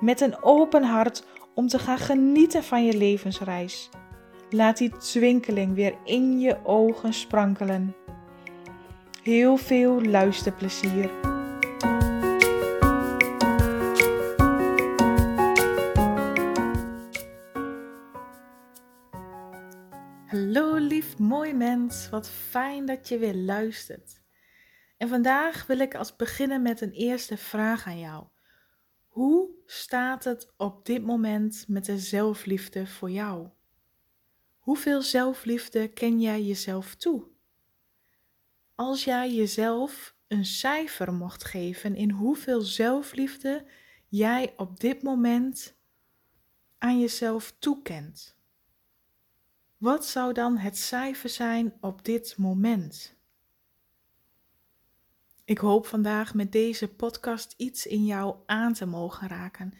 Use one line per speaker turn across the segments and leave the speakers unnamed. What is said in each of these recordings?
met een open hart om te gaan genieten van je levensreis. Laat die twinkeling weer in je ogen sprankelen. Heel veel luisterplezier. Hallo lief mooi mens, wat fijn dat je weer luistert. En vandaag wil ik als beginnen met een eerste vraag aan jou. Hoe staat het op dit moment met de zelfliefde voor jou? Hoeveel zelfliefde ken jij jezelf toe? Als jij jezelf een cijfer mocht geven in hoeveel zelfliefde jij op dit moment aan jezelf toekent, wat zou dan het cijfer zijn op dit moment? Ik hoop vandaag met deze podcast iets in jou aan te mogen raken.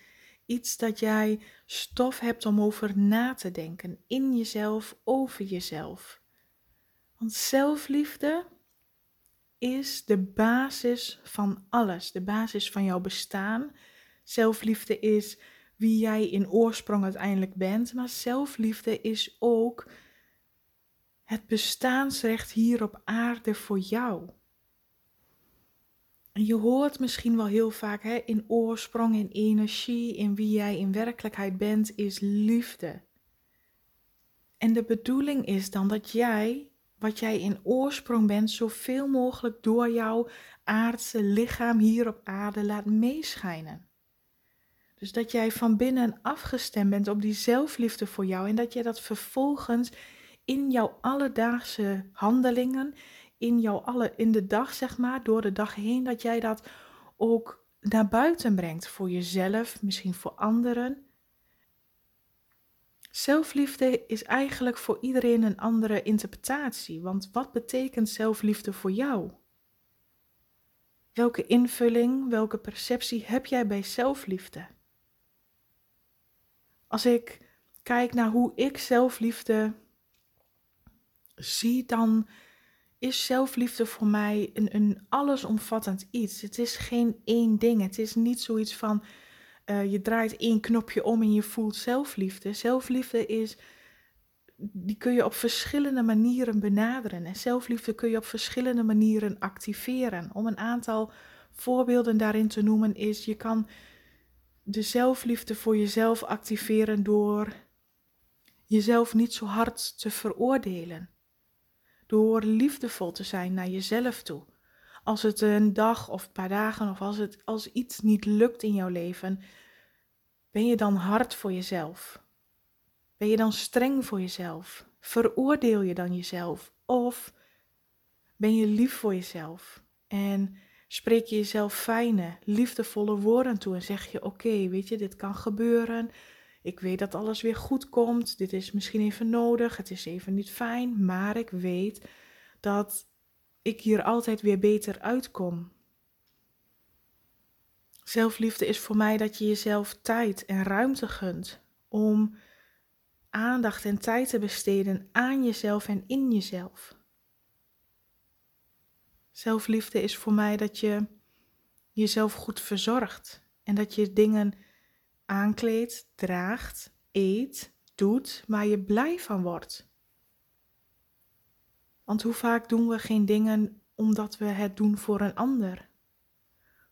Iets dat jij stof hebt om over na te denken, in jezelf, over jezelf. Want zelfliefde is de basis van alles, de basis van jouw bestaan. Zelfliefde is wie jij in oorsprong uiteindelijk bent, maar zelfliefde is ook het bestaansrecht hier op aarde voor jou. Je hoort misschien wel heel vaak hè, in oorsprong, in energie, in wie jij in werkelijkheid bent, is liefde. En de bedoeling is dan dat jij, wat jij in oorsprong bent, zoveel mogelijk door jouw aardse lichaam hier op aarde laat meeschijnen. Dus dat jij van binnen afgestemd bent op die zelfliefde voor jou en dat jij dat vervolgens in jouw alledaagse handelingen, in jouw alle, in de dag, zeg maar, door de dag heen, dat jij dat ook naar buiten brengt voor jezelf, misschien voor anderen. Zelfliefde is eigenlijk voor iedereen een andere interpretatie, want wat betekent zelfliefde voor jou? Welke invulling, welke perceptie heb jij bij zelfliefde? Als ik kijk naar hoe ik zelfliefde zie, dan is zelfliefde voor mij een, een allesomvattend iets. Het is geen één ding. Het is niet zoiets van uh, je draait één knopje om en je voelt zelfliefde. Zelfliefde is, die kun je op verschillende manieren benaderen. En zelfliefde kun je op verschillende manieren activeren. Om een aantal voorbeelden daarin te noemen is, je kan de zelfliefde voor jezelf activeren door jezelf niet zo hard te veroordelen door liefdevol te zijn naar jezelf toe. Als het een dag of een paar dagen of als, het, als iets niet lukt in jouw leven, ben je dan hard voor jezelf? Ben je dan streng voor jezelf? Veroordeel je dan jezelf? Of ben je lief voor jezelf? En spreek je jezelf fijne, liefdevolle woorden toe en zeg je: Oké, weet je, dit kan gebeuren. Ik weet dat alles weer goed komt. Dit is misschien even nodig. Het is even niet fijn. Maar ik weet dat ik hier altijd weer beter uitkom. Zelfliefde is voor mij dat je jezelf tijd en ruimte gunt om aandacht en tijd te besteden aan jezelf en in jezelf. Zelfliefde is voor mij dat je jezelf goed verzorgt en dat je dingen aankleedt, draagt, eet, doet, waar je blij van wordt. Want hoe vaak doen we geen dingen omdat we het doen voor een ander?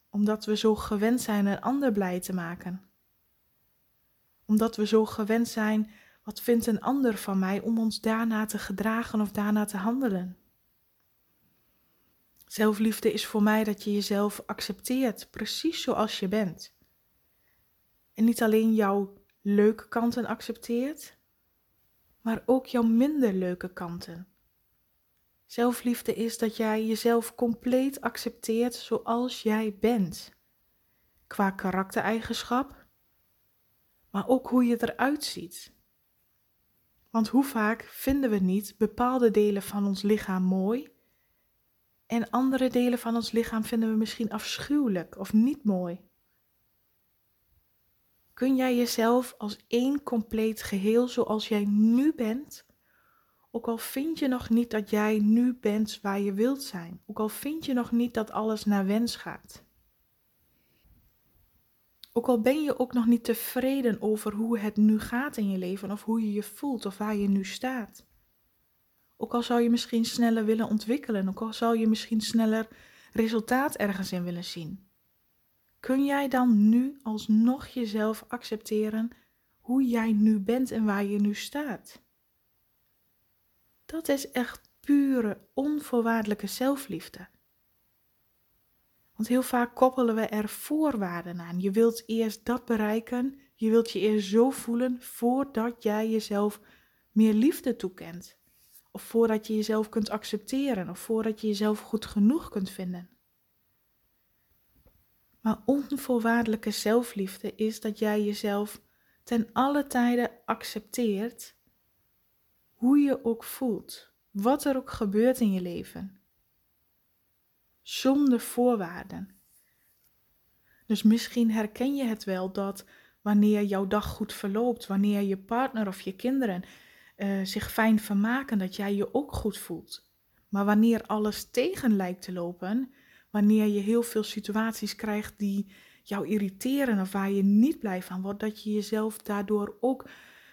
Omdat we zo gewend zijn een ander blij te maken. Omdat we zo gewend zijn, wat vindt een ander van mij, om ons daarna te gedragen of daarna te handelen. Zelfliefde is voor mij dat je jezelf accepteert, precies zoals je bent. En niet alleen jouw leuke kanten accepteert, maar ook jouw minder leuke kanten. Zelfliefde is dat jij jezelf compleet accepteert zoals jij bent. Qua karaktereigenschap, maar ook hoe je eruit ziet. Want hoe vaak vinden we niet bepaalde delen van ons lichaam mooi en andere delen van ons lichaam vinden we misschien afschuwelijk of niet mooi? Kun jij jezelf als één compleet geheel zoals jij nu bent, ook al vind je nog niet dat jij nu bent waar je wilt zijn, ook al vind je nog niet dat alles naar wens gaat? Ook al ben je ook nog niet tevreden over hoe het nu gaat in je leven of hoe je je voelt of waar je nu staat. Ook al zou je misschien sneller willen ontwikkelen, ook al zou je misschien sneller resultaat ergens in willen zien. Kun jij dan nu alsnog jezelf accepteren hoe jij nu bent en waar je nu staat? Dat is echt pure, onvoorwaardelijke zelfliefde. Want heel vaak koppelen we er voorwaarden aan. Je wilt eerst dat bereiken, je wilt je eerst zo voelen voordat jij jezelf meer liefde toekent. Of voordat je jezelf kunt accepteren, of voordat je jezelf goed genoeg kunt vinden. Maar onvoorwaardelijke zelfliefde is dat jij jezelf ten alle tijden accepteert hoe je ook voelt, wat er ook gebeurt in je leven zonder voorwaarden. Dus misschien herken je het wel dat wanneer jouw dag goed verloopt, wanneer je partner of je kinderen uh, zich fijn vermaken, dat jij je ook goed voelt. Maar wanneer alles tegen lijkt te lopen, wanneer je heel veel situaties krijgt die jou irriteren of waar je niet blij van wordt, dat je jezelf daardoor ook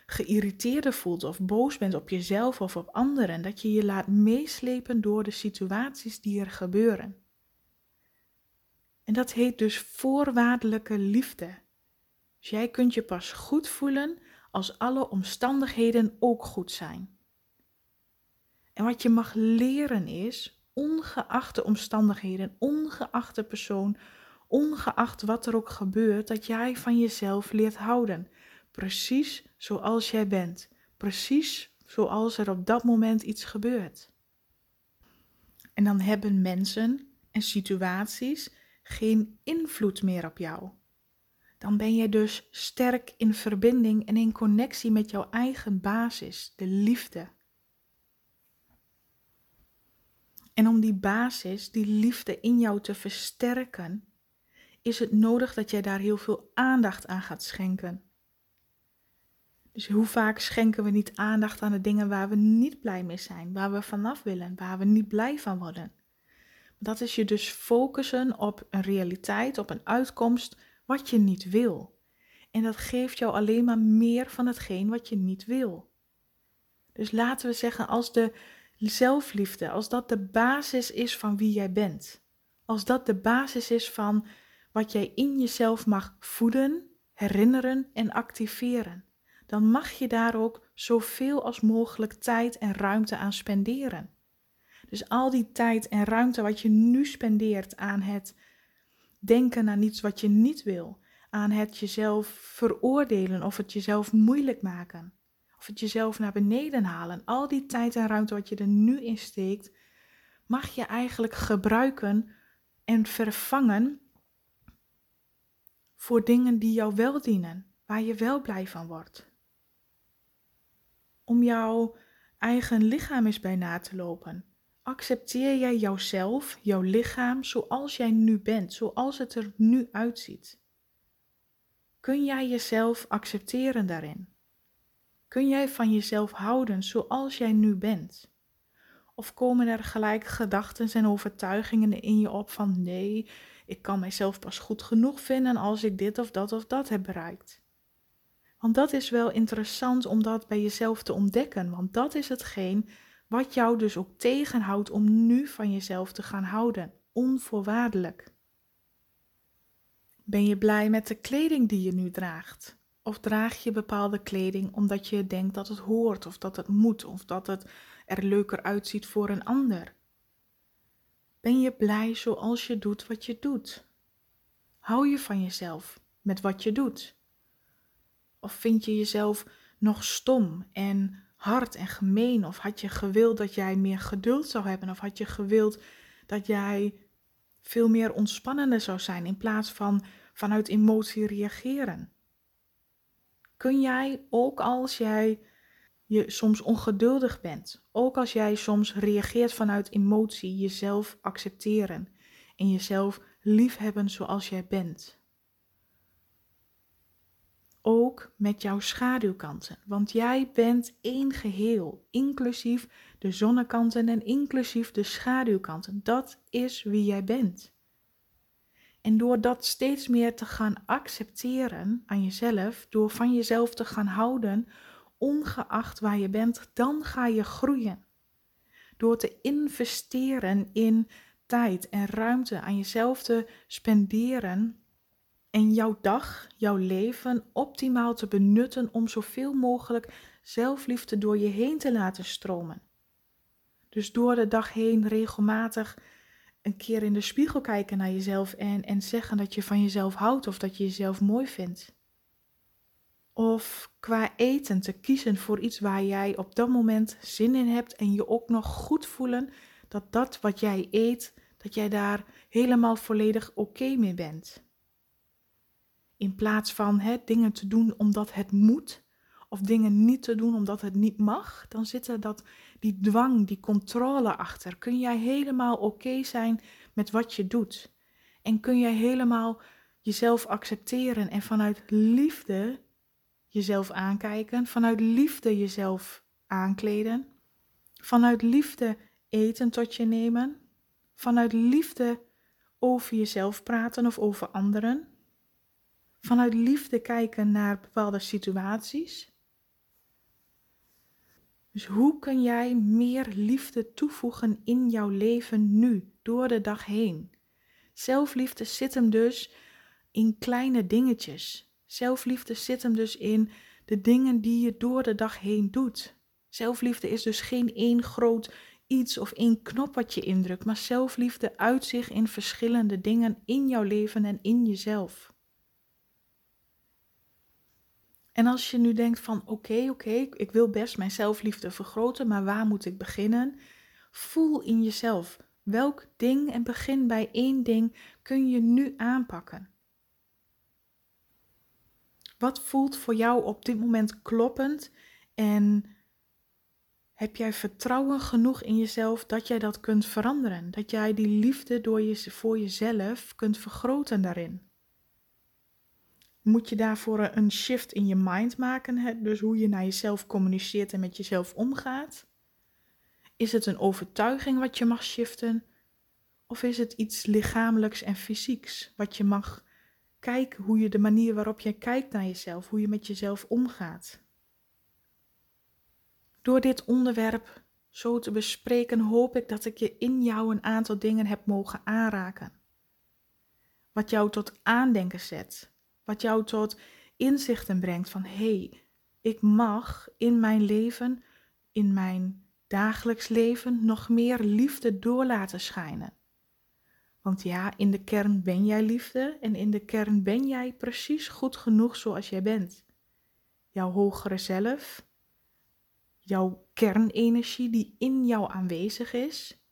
geïrriteerder voelt of boos bent op jezelf of op anderen, dat je je laat meeslepen door de situaties die er gebeuren. En dat heet dus voorwaardelijke liefde. Dus jij kunt je pas goed voelen als alle omstandigheden ook goed zijn. En wat je mag leren is, ongeacht de omstandigheden, ongeacht de persoon, ongeacht wat er ook gebeurt, dat jij van jezelf leert houden. Precies zoals jij bent. Precies zoals er op dat moment iets gebeurt. En dan hebben mensen en situaties geen invloed meer op jou. Dan ben je dus sterk in verbinding en in connectie met jouw eigen basis, de liefde. En om die basis, die liefde in jou te versterken, is het nodig dat jij daar heel veel aandacht aan gaat schenken. Dus hoe vaak schenken we niet aandacht aan de dingen waar we niet blij mee zijn, waar we vanaf willen, waar we niet blij van worden? Dat is je dus focussen op een realiteit, op een uitkomst wat je niet wil. En dat geeft jou alleen maar meer van hetgeen wat je niet wil. Dus laten we zeggen, als de zelfliefde, als dat de basis is van wie jij bent, als dat de basis is van wat jij in jezelf mag voeden, herinneren en activeren, dan mag je daar ook zoveel als mogelijk tijd en ruimte aan spenderen. Dus al die tijd en ruimte wat je nu spendeert aan het denken aan iets wat je niet wil, aan het jezelf veroordelen of het jezelf moeilijk maken, of het jezelf naar beneden halen, al die tijd en ruimte wat je er nu in steekt, mag je eigenlijk gebruiken en vervangen voor dingen die jou wel dienen, waar je wel blij van wordt. Om jouw eigen lichaam eens bij na te lopen. Accepteer jij jouzelf, jouw lichaam, zoals jij nu bent, zoals het er nu uitziet? Kun jij jezelf accepteren daarin? Kun jij van jezelf houden zoals jij nu bent? Of komen er gelijk gedachten en overtuigingen in je op van nee, ik kan mijzelf pas goed genoeg vinden als ik dit of dat of dat heb bereikt? Want dat is wel interessant om dat bij jezelf te ontdekken, want dat is hetgeen wat jou dus ook tegenhoudt om nu van jezelf te gaan houden, onvoorwaardelijk. Ben je blij met de kleding die je nu draagt? Of draag je bepaalde kleding omdat je denkt dat het hoort, of dat het moet, of dat het er leuker uitziet voor een ander? Ben je blij zoals je doet wat je doet? Hou je van jezelf met wat je doet? Of vind je jezelf nog stom en hard en gemeen? Of had je gewild dat jij meer geduld zou hebben? Of had je gewild dat jij veel meer ontspannender zou zijn in plaats van vanuit emotie reageren? Kun jij, ook als jij je soms ongeduldig bent, ook als jij soms reageert vanuit emotie, jezelf accepteren en jezelf liefhebben zoals jij bent. Ook met jouw schaduwkanten, want jij bent één geheel, inclusief de zonnekanten en inclusief de schaduwkanten. Dat is wie jij bent. En door dat steeds meer te gaan accepteren aan jezelf, door van jezelf te gaan houden, ongeacht waar je bent, dan ga je groeien. Door te investeren in tijd en ruimte aan jezelf te spenderen en jouw dag, jouw leven optimaal te benutten om zoveel mogelijk zelfliefde door je heen te laten stromen. Dus door de dag heen regelmatig een keer in de spiegel kijken naar jezelf en, en zeggen dat je van jezelf houdt of dat je jezelf mooi vindt. Of qua eten te kiezen voor iets waar jij op dat moment zin in hebt en je ook nog goed voelen dat dat wat jij eet, dat jij daar helemaal volledig oké mee bent. In plaats van hè, dingen te doen omdat het moet, of dingen niet te doen omdat het niet mag, dan zit er dat, die dwang, die controle achter. Kun jij helemaal oké zijn met wat je doet? En kun jij helemaal jezelf accepteren en vanuit liefde jezelf aankijken, vanuit liefde jezelf aankleden, vanuit liefde eten tot je nemen, vanuit liefde over jezelf praten of over anderen, vanuit liefde kijken naar bepaalde situaties. Dus hoe kun jij meer liefde toevoegen in jouw leven nu, door de dag heen? Zelfliefde zit hem dus in kleine dingetjes. Zelfliefde zit hem dus in de dingen die je door de dag heen doet. Zelfliefde is dus geen één groot iets of één knop wat je indrukt, maar zelfliefde uit zich in verschillende dingen in jouw leven en in jezelf. En als je nu denkt van oké, oké, ik wil best mijn zelfliefde vergroten, maar waar moet ik beginnen? Voel in jezelf welk ding en begin bij één ding kun je nu aanpakken. Wat voelt voor jou op dit moment kloppend en heb jij vertrouwen genoeg in jezelf dat jij dat kunt veranderen? Dat jij die liefde door je, voor jezelf kunt vergroten daarin? Moet je daarvoor een shift in je mind maken, hè? dus hoe je naar jezelf communiceert en met jezelf omgaat? Is het een overtuiging wat je mag shiften? Of is het iets lichamelijks en fysieks wat je mag kijken, hoe je de manier waarop je kijkt naar jezelf, hoe je met jezelf omgaat? Door dit onderwerp zo te bespreken, hoop ik dat ik je in jou een aantal dingen heb mogen aanraken. Wat jou tot aandenken zet, wat jou tot inzichten brengt van hé, hey, ik mag in mijn leven, in mijn dagelijks leven nog meer liefde door laten schijnen. Want ja, in de kern ben jij liefde en in de kern ben jij precies goed genoeg zoals jij bent. Jouw hogere zelf, jouw kernenergie die in jou aanwezig is,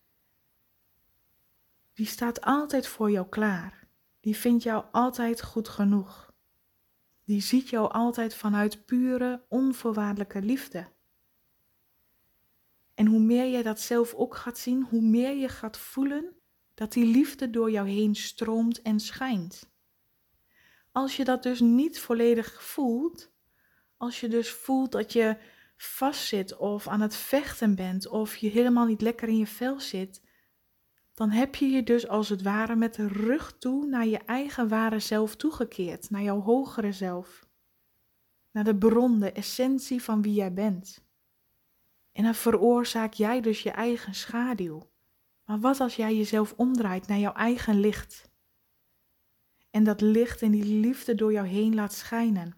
die staat altijd voor jou klaar. Die vindt jou altijd goed genoeg. Die ziet jou altijd vanuit pure, onvoorwaardelijke liefde. En hoe meer jij dat zelf ook gaat zien, hoe meer je gaat voelen dat die liefde door jou heen stroomt en schijnt. Als je dat dus niet volledig voelt, als je dus voelt dat je vastzit of aan het vechten bent of je helemaal niet lekker in je vel zit, dan heb je je dus als het ware met de rug toe naar je eigen ware zelf toegekeerd, naar jouw hogere zelf, naar de bron, de essentie van wie jij bent. En dan veroorzaak jij dus je eigen schaduw. Maar wat als jij jezelf omdraait naar jouw eigen licht? En dat licht en die liefde door jou heen laat schijnen.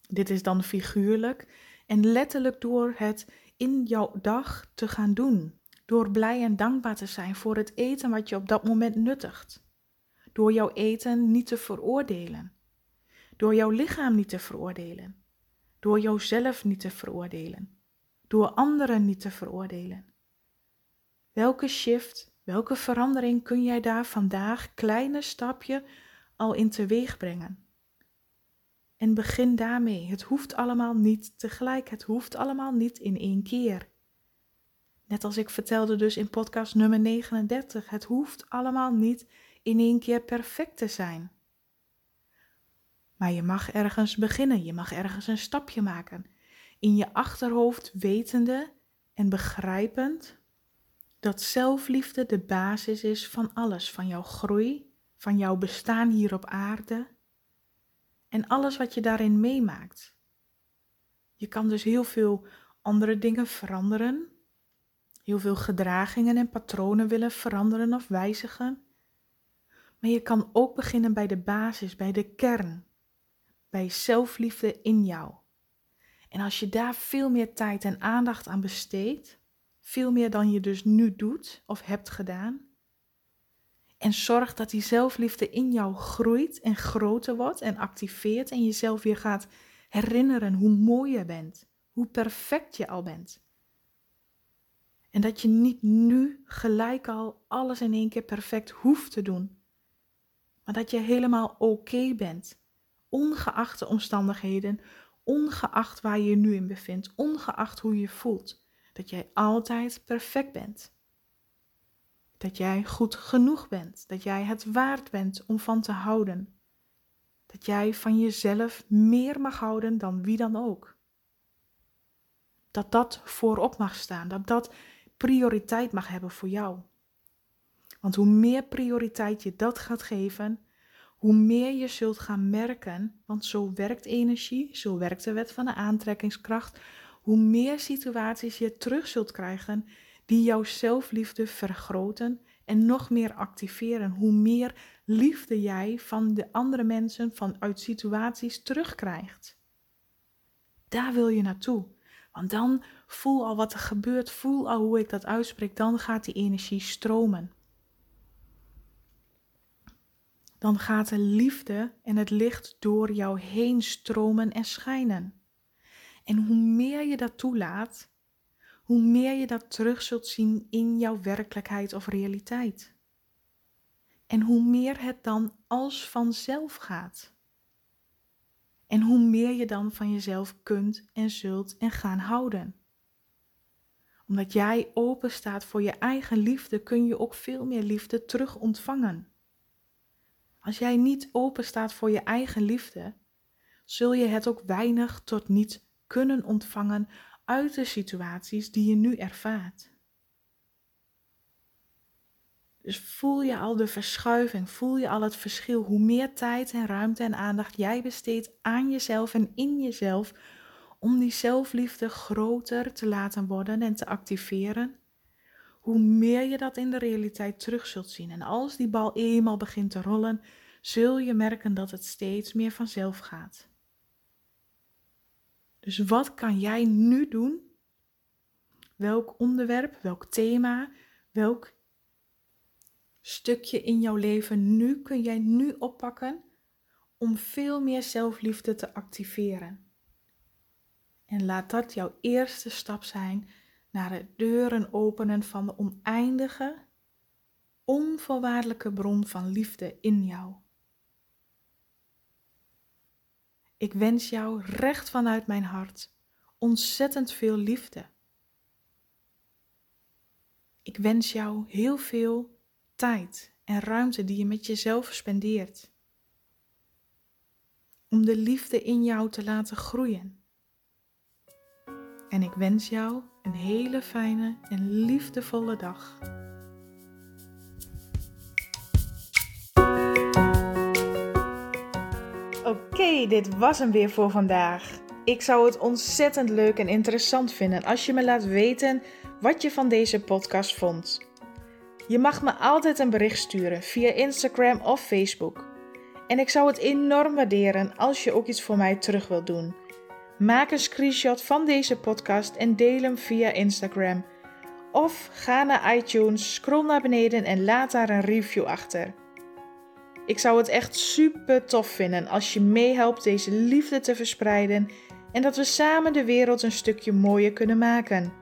Dit is dan figuurlijk en letterlijk door het in jouw dag te gaan doen. Door blij en dankbaar te zijn voor het eten wat je op dat moment nuttigt. Door jouw eten niet te veroordelen. Door jouw lichaam niet te veroordelen. Door jouzelf niet te veroordelen. Door anderen niet te veroordelen. Welke shift, welke verandering kun jij daar vandaag kleine stapje al in teweeg brengen? En begin daarmee. Het hoeft allemaal niet tegelijk. Het hoeft allemaal niet in één keer. Net als ik vertelde dus in podcast nummer 39. Het hoeft allemaal niet in één keer perfect te zijn. Maar je mag ergens beginnen. Je mag ergens een stapje maken. In je achterhoofd wetende en begrijpend dat zelfliefde de basis is van alles. Van jouw groei, van jouw bestaan hier op aarde en alles wat je daarin meemaakt. Je kan dus heel veel andere dingen veranderen, heel veel gedragingen en patronen willen veranderen of wijzigen. Maar je kan ook beginnen bij de basis, bij de kern, bij zelfliefde in jou. En als je daar veel meer tijd en aandacht aan besteedt, veel meer dan je dus nu doet of hebt gedaan, en zorg dat die zelfliefde in jou groeit en groter wordt en activeert en jezelf weer gaat herinneren hoe mooi je bent, hoe perfect je al bent. En dat je niet nu gelijk al alles in één keer perfect hoeft te doen, maar dat je helemaal oké bent, ongeacht de omstandigheden, ongeacht waar je je nu in bevindt, ongeacht hoe je voelt, dat jij altijd perfect bent. Dat jij goed genoeg bent, dat jij het waard bent om van te houden. Dat jij van jezelf meer mag houden dan wie dan ook. Dat dat voorop mag staan, dat dat prioriteit mag hebben voor jou. Want hoe meer prioriteit je dat gaat geven, hoe meer je zult gaan merken, want zo werkt energie, zo werkt de wet van de aantrekkingskracht, hoe meer situaties je terug zult krijgen die jouw zelfliefde vergroten en nog meer activeren. Hoe meer liefde jij van de andere mensen, vanuit situaties terugkrijgt. Daar wil je naartoe. Want dan voel al wat er gebeurt, voel al hoe ik dat uitspreek, dan gaat die energie stromen. Dan gaat de liefde en het licht door jou heen stromen en schijnen. En hoe meer je dat toelaat, hoe meer je dat terug zult zien in jouw werkelijkheid of realiteit. En hoe meer het dan als vanzelf gaat. En hoe meer je dan van jezelf kunt en zult en gaan houden. Omdat jij open staat voor je eigen liefde, kun je ook veel meer liefde terug ontvangen. Als jij niet open staat voor je eigen liefde, zul je het ook weinig tot niet kunnen ontvangen uit de situaties die je nu ervaart. Dus voel je al de verschuiving, voel je al het verschil, hoe meer tijd en ruimte en aandacht jij besteedt aan jezelf en in jezelf om die zelfliefde groter te laten worden en te activeren, hoe meer je dat in de realiteit terug zult zien. En als die bal eenmaal begint te rollen, zul je merken dat het steeds meer vanzelf gaat. Dus wat kan jij nu doen? Welk onderwerp, welk thema, welk stukje in jouw leven nu kun jij nu oppakken om veel meer zelfliefde te activeren? En laat dat jouw eerste stap zijn naar het deuren openen van de oneindige, onvoorwaardelijke bron van liefde in jou. Ik wens jou recht vanuit mijn hart ontzettend veel liefde. Ik wens jou heel veel tijd en ruimte die je met jezelf spendeert. Om de liefde in jou te laten groeien. En ik wens jou een hele fijne en liefdevolle dag. Oké, dit was hem weer voor vandaag. Ik zou het ontzettend leuk en interessant vinden als je me laat weten wat je van deze podcast vond. Je mag me altijd een bericht sturen via Instagram of Facebook. En ik zou het enorm waarderen als je ook iets voor mij terug wilt doen. Maak een screenshot van deze podcast en deel hem via Instagram. Of ga naar iTunes, scroll naar beneden en laat daar een review achter. Ik zou het echt super tof vinden als je meehelpt deze liefde te verspreiden en dat we samen de wereld een stukje mooier kunnen maken.